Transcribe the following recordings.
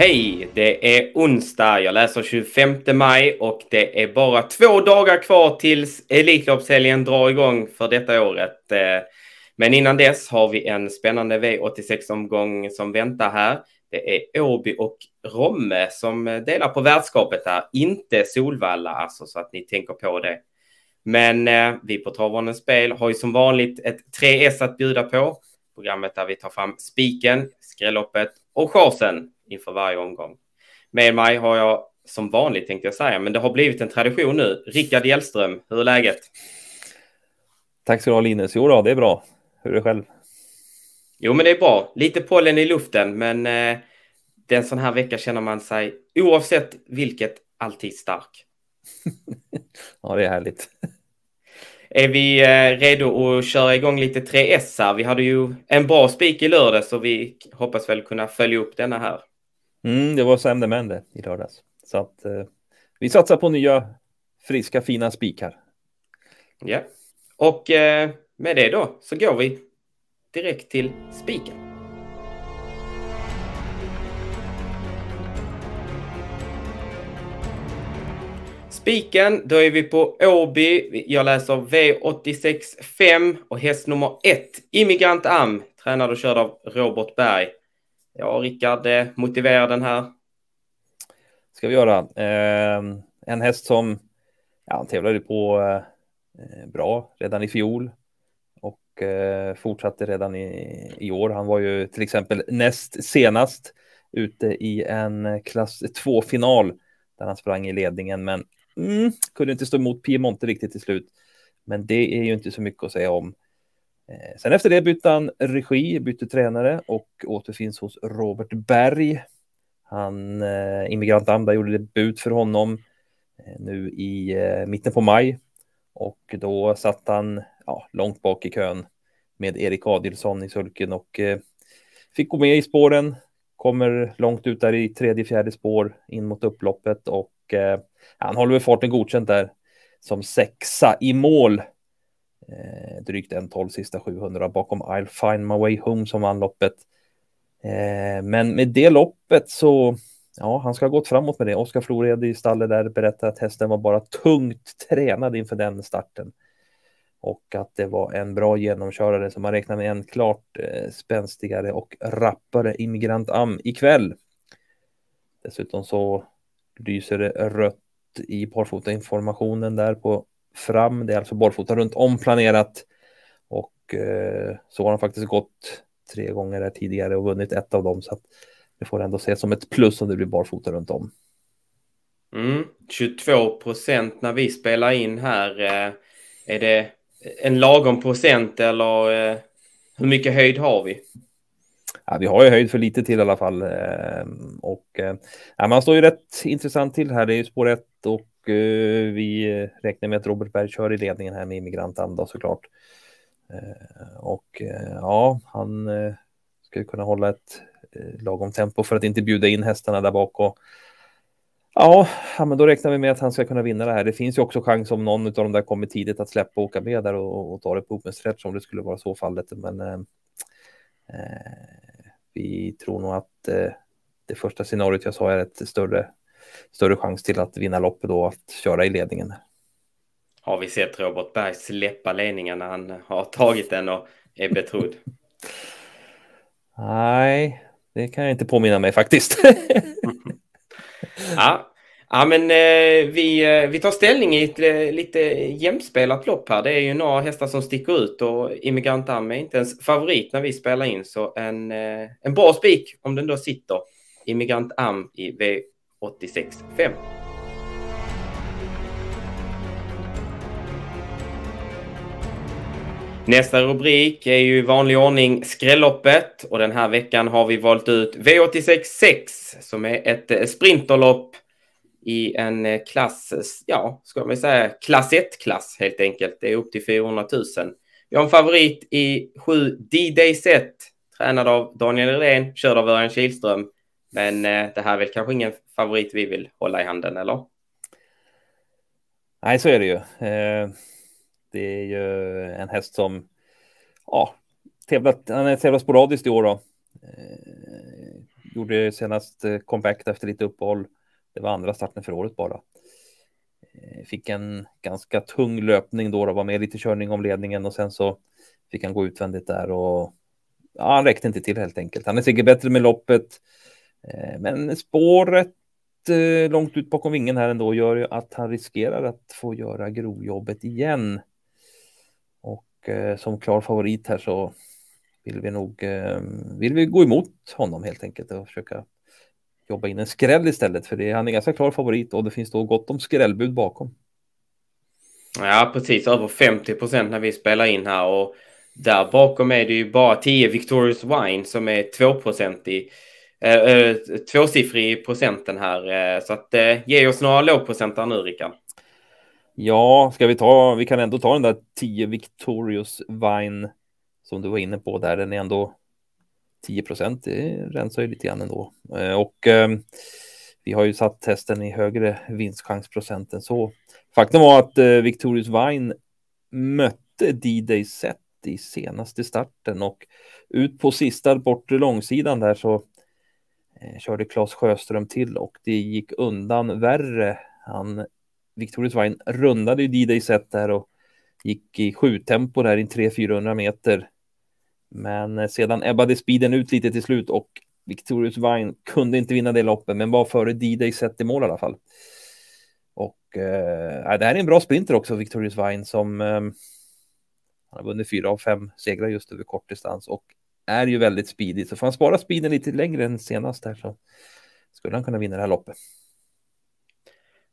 Hej! Det är onsdag. Jag läser 25 maj och det är bara två dagar kvar tills Elitloppshelgen drar igång för detta året. Eh, men innan dess har vi en spännande V86-omgång som väntar här. Det är Åby och Romme som delar på värdskapet här, inte Solvalla alltså, så att ni tänker på det. Men eh, vi på Travvarnens Spel har ju som vanligt ett 3S att bjuda på. Programmet där vi tar fram spiken, skrälloppet och chansen inför varje omgång. Med mig har jag som vanligt tänkte jag säga, men det har blivit en tradition nu. Rickard Hjellström, hur är läget? Tack så du ha Linus. Jo då, det är bra. Hur är det själv? Jo, men det är bra. Lite pollen i luften, men eh, den sån här vecka känner man sig oavsett vilket alltid stark. ja, det är härligt. Är vi eh, redo att köra igång lite 3S här? Vi hade ju en bra spik i lördag så vi hoppas väl kunna följa upp denna här. Mm, det var Sam det i lördags. Så att eh, vi satsar på nya friska fina spikar. Ja, och eh, med det då så går vi direkt till spiken. Spiken, då är vi på Åby. Jag läser V86 5 och häst nummer 1, Immigrant Am, tränad och körd av Robert Berg. Ja, Rickard, eh, motivera den här. Ska vi göra. Eh, en häst som ja, han tävlade på eh, bra redan i fjol och eh, fortsatte redan i, i år. Han var ju till exempel näst senast ute i en klass 2-final där han sprang i ledningen, men mm, kunde inte stå emot Piemonte riktigt till slut. Men det är ju inte så mycket att säga om. Eh, sen efter det bytte han regi, bytte tränare och återfinns hos Robert Berg. Han, eh, Immigrant Amda gjorde debut för honom eh, nu i eh, mitten på maj och då satt han ja, långt bak i kön med Erik Adilsson i sulken och eh, fick gå med i spåren. Kommer långt ut där i tredje, fjärde spår in mot upploppet och eh, han håller väl farten godkänt där som sexa i mål Eh, drygt en 12 sista 700 bakom I'll find my way home som vann loppet. Eh, men med det loppet så, ja, han ska ha gått framåt med det. Oskar Flored i stallet där berättade att hästen var bara tungt tränad inför den starten. Och att det var en bra genomkörare som man räknar med en klart eh, spänstigare och rappare Immigrant Am ikväll. Dessutom så lyser det rött i parfotainformationen där på fram. Det är alltså barfota runt om planerat. Och eh, så har han faktiskt gått tre gånger här tidigare och vunnit ett av dem. Så att det får ändå ses som ett plus om det blir barfota runt om. Mm, 22 procent när vi spelar in här. Eh, är det en lagom procent eller eh, hur mycket höjd har vi? Ja, vi har ju höjd för lite till i alla fall. Eh, och ja, man står ju rätt intressant till här. Det är ju spår 1 och Eh, Eh, vi räknar med att Robert Berg kör i ledningen här med Immigrantanda såklart. Eh, och eh, ja, han eh, ska kunna hålla ett eh, lagom tempo för att inte bjuda in hästarna där bak. Och, ja, men då räknar vi med att han ska kunna vinna det här. Det finns ju också chans om någon av de där kommer tidigt att släppa och åka med där och, och ta det på open stretch om det skulle vara så fallet. Men eh, vi tror nog att eh, det första scenariot jag sa är ett större större chans till att vinna loppet då att köra i ledningen. Har vi sett Robert Berg släppa ledningen när han har tagit den och är betrodd? Nej, det kan jag inte påminna mig faktiskt. ja. ja, men eh, vi, eh, vi tar ställning i ett eh, lite jämspelat lopp här. Det är ju några hästar som sticker ut och Immigrant Am är inte ens favorit när vi spelar in. Så en, eh, en bra spik om den då sitter. Immigrant Am i 86.5. Nästa rubrik är ju i vanlig ordning skrälloppet och den här veckan har vi valt ut V86.6 som är ett eh, sprinterlopp i en eh, klass, ja, ska man säga klass 1-klass helt enkelt. Det är upp till 400 000. Vi har en favorit i 7 D-Day Set, tränad av Daniel Redén, körd av Örjan Kihlström. Men eh, det här är väl kanske ingen favorit vi vill hålla i handen, eller? Nej, så är det ju. Eh, det är ju en häst som ja, tävlat, han är tävlat sporadiskt i år då. Eh, gjorde senast eh, comeback efter lite uppehåll. Det var andra starten för året bara. Eh, fick en ganska tung löpning då, då var med lite körning om ledningen och sen så fick han gå utvändigt där och ja, han räckte inte till helt enkelt. Han är säkert bättre med loppet, eh, Eh, men spåret eh, långt ut bakom vingen här ändå gör ju att han riskerar att få göra grovjobbet igen. Och eh, som klar favorit här så vill vi nog vill vi gå emot honom helt enkelt och försöka jobba in en skräll istället. För det, han är ganska klar favorit och det finns då gott om skrällbud bakom. Ja, precis. Över 50 procent när vi spelar in här. Och där bakom är det ju bara 10 Victorious Wine som är 2-procentig. Eh, eh, tvåsiffrig procenten här. Eh, så att eh, ge oss några lågprocentare nu, Rickard. Ja, ska vi ta, vi kan ändå ta den där 10 Victorious Vine som du var inne på där. Den är ändå 10 procent, det rensar ju lite grann ändå. Eh, och eh, vi har ju satt testen i högre vinstchansprocent än så. Faktum var att eh, Victorious Vine mötte D-Day Set i senaste starten och ut på sista bortre långsidan där så Eh, körde Claes Sjöström till och det gick undan värre. Han, Victorius Wein rundade ju D-Day Set där och gick i sju tempo där i 300-400 meter men eh, sedan ebbade speeden ut lite till slut och Victorius Wein kunde inte vinna det loppet, men var före D-Day sett i mål i alla fall. Och eh, det här är en bra sprinter också, Victorius Wein, som eh, har vunnit fyra av fem segrar just över kortdistans och är ju väldigt speedig. Så får han spara speeden lite längre än senast här så skulle han kunna vinna det här loppet.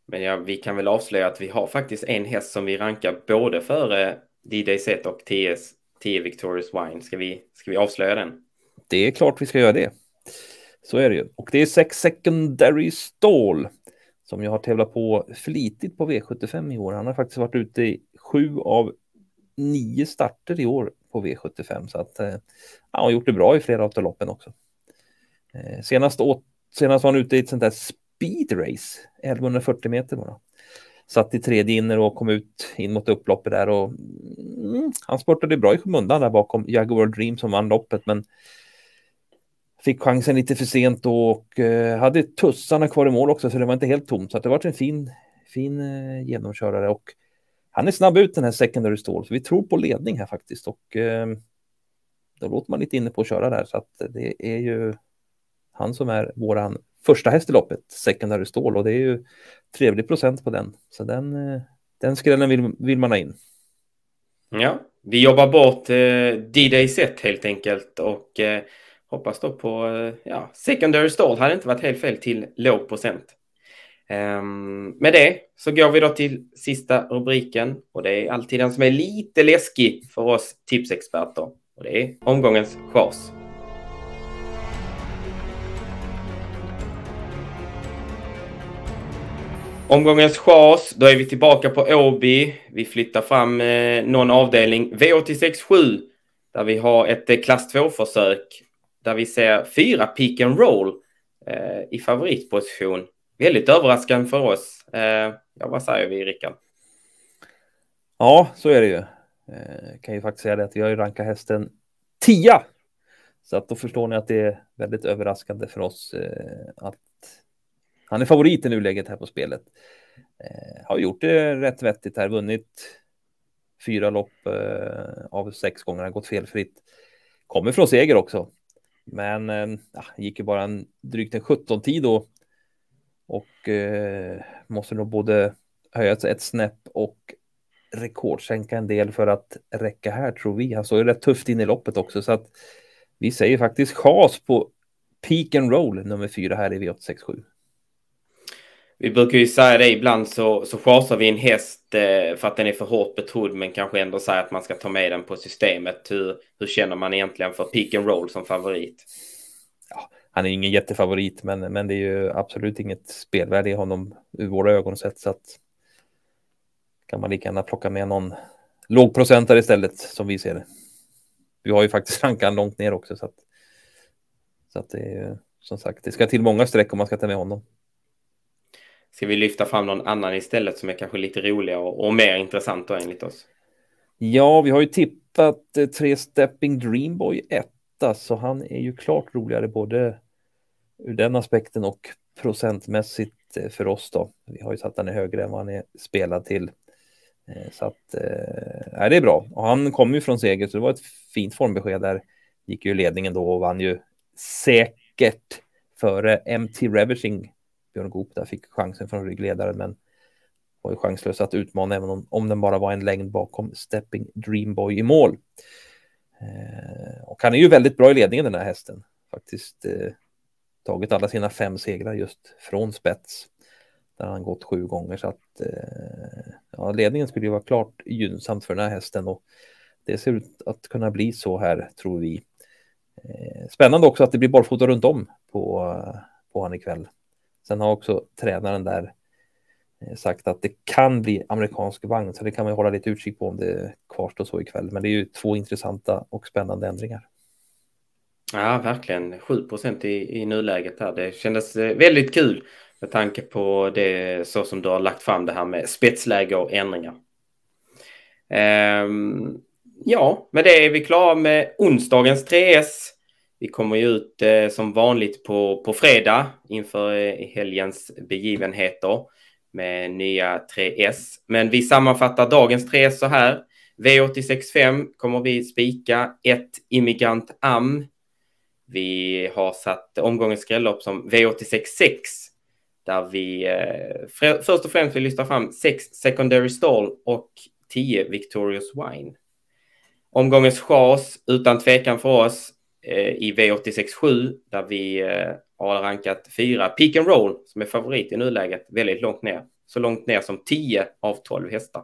Men ja, vi kan väl avslöja att vi har faktiskt en häst som vi rankar både före D-Day Set och TS 10 Victorious Wine. Ska vi, ska vi avslöja den? Det är klart vi ska göra det. Så är det ju. Och det är sex secondary stall som jag har tävlat på flitigt på V75 i år. Han har faktiskt varit ute i sju av nio starter i år på V75. Så att eh, han har gjort det bra i flera av loppen också. Eh, senast, åt, senast var han ute i ett sånt där speedrace 1140 meter bara. Satt i tredje inner och kom ut in mot upploppet där och mm, han spurtade bra i skymundan där bakom Jaguar Dream som vann loppet men fick chansen lite för sent och eh, hade tussarna kvar i mål också så det var inte helt tomt. Så det var en fin, fin eh, genomkörare och han är snabb ut den här secondary stall så vi tror på ledning här faktiskt och eh, då låter man lite inne på att köra där så att det är ju han som är våran första häst i loppet, Secondary Stål, och det är ju trevlig procent på den. Så den, eh, den skrällen vill, vill man ha in. Ja, vi jobbar bort eh, D-Day set helt enkelt och eh, hoppas då på eh, ja, Secondary Stall hade inte varit helt fel till låg procent. Ehm, med det så går vi då till sista rubriken och det är alltid den som är lite läskig för oss tipsexperter och det är omgångens chas. Omgångens chas, då är vi tillbaka på Åby. Vi flyttar fram eh, någon avdelning. V867, där vi har ett eh, klass 2-försök. Där vi ser fyra pick and roll eh, i favoritposition. Väldigt överraskande för oss. Eh, ja, vad säger vi, Rickard? Ja, så är det ju. Eh, kan ju faktiskt säga det att vi har ju rankat hästen 10. Så att då förstår ni att det är väldigt överraskande för oss eh, att han är favorit i nuläget här på spelet. Eh, har gjort det rätt vettigt här, vunnit fyra lopp eh, av sex gånger, har gått felfritt. Kommer från seger också. Men eh, gick ju bara en, drygt en 17 tid då. Och eh, måste nog både höja ett snäpp och rekordsänka en del för att räcka här tror vi. Han såg ju rätt tufft in i loppet också så att vi säger faktiskt chas på Peak and Roll nummer fyra här i V867. Vi brukar ju säga det ibland så, så chasar vi en häst eh, för att den är för hårt betrodd men kanske ändå säga att man ska ta med den på systemet. Hur, hur känner man egentligen för pick and roll som favorit? Ja, han är ingen jättefavorit men, men det är ju absolut inget spelvärde i honom ur våra ögon sett så att kan man lika gärna plocka med någon lågprocentare istället som vi ser det. Vi har ju faktiskt rankan långt ner också så att, så att det är som sagt, det ska till många streck om man ska ta med honom. Ska vi lyfta fram någon annan istället som är kanske lite roligare och, och mer intressant då enligt oss? Ja, vi har ju tippat eh, tre Stepping Dreamboy etta, så han är ju klart roligare både ur den aspekten och procentmässigt eh, för oss då. Vi har ju satt den högre än vad han är spelad till. Eh, så att, eh, det är bra. Och han kom ju från seger, så det var ett fint formbesked där. Gick ju ledningen då och vann ju säkert före MT Ravishing. Björn Goop där fick chansen från ryggledaren, men var ju chanslös att utmana även om, om den bara var en längd bakom Stepping Dreamboy i mål. Eh, och han är ju väldigt bra i ledningen den här hästen. Faktiskt eh, tagit alla sina fem segrar just från spets. Där han gått sju gånger så att eh, ja, ledningen skulle ju vara klart gynnsamt för den här hästen och det ser ut att kunna bli så här tror vi. Eh, spännande också att det blir barfota runt om på, på han ikväll. Sen har också tränaren där eh, sagt att det kan bli amerikansk vagn, så det kan man hålla lite utkik på om det kvarstår så ikväll. Men det är ju två intressanta och spännande ändringar. Ja, verkligen. 7 procent i, i nuläget här. Det kändes eh, väldigt kul med tanke på det så som du har lagt fram det här med spetsläge och ändringar. Um, ja, med det är vi klara med onsdagens 3S. Vi kommer ju ut eh, som vanligt på, på fredag inför eh, helgens begivenheter med nya 3S. Men vi sammanfattar dagens 3S så här. V865 kommer vi spika ett Immigrant Am vi har satt omgångens skrällopp som V866 där vi eh, först och främst vill lyfta fram 6 Secondary Stall och 10 Victorious Wine. Omgångens chas utan tvekan för oss eh, i V867 där vi eh, har rankat 4 Pick and Roll som är favorit i nuläget väldigt långt ner. Så långt ner som 10 av 12 hästar.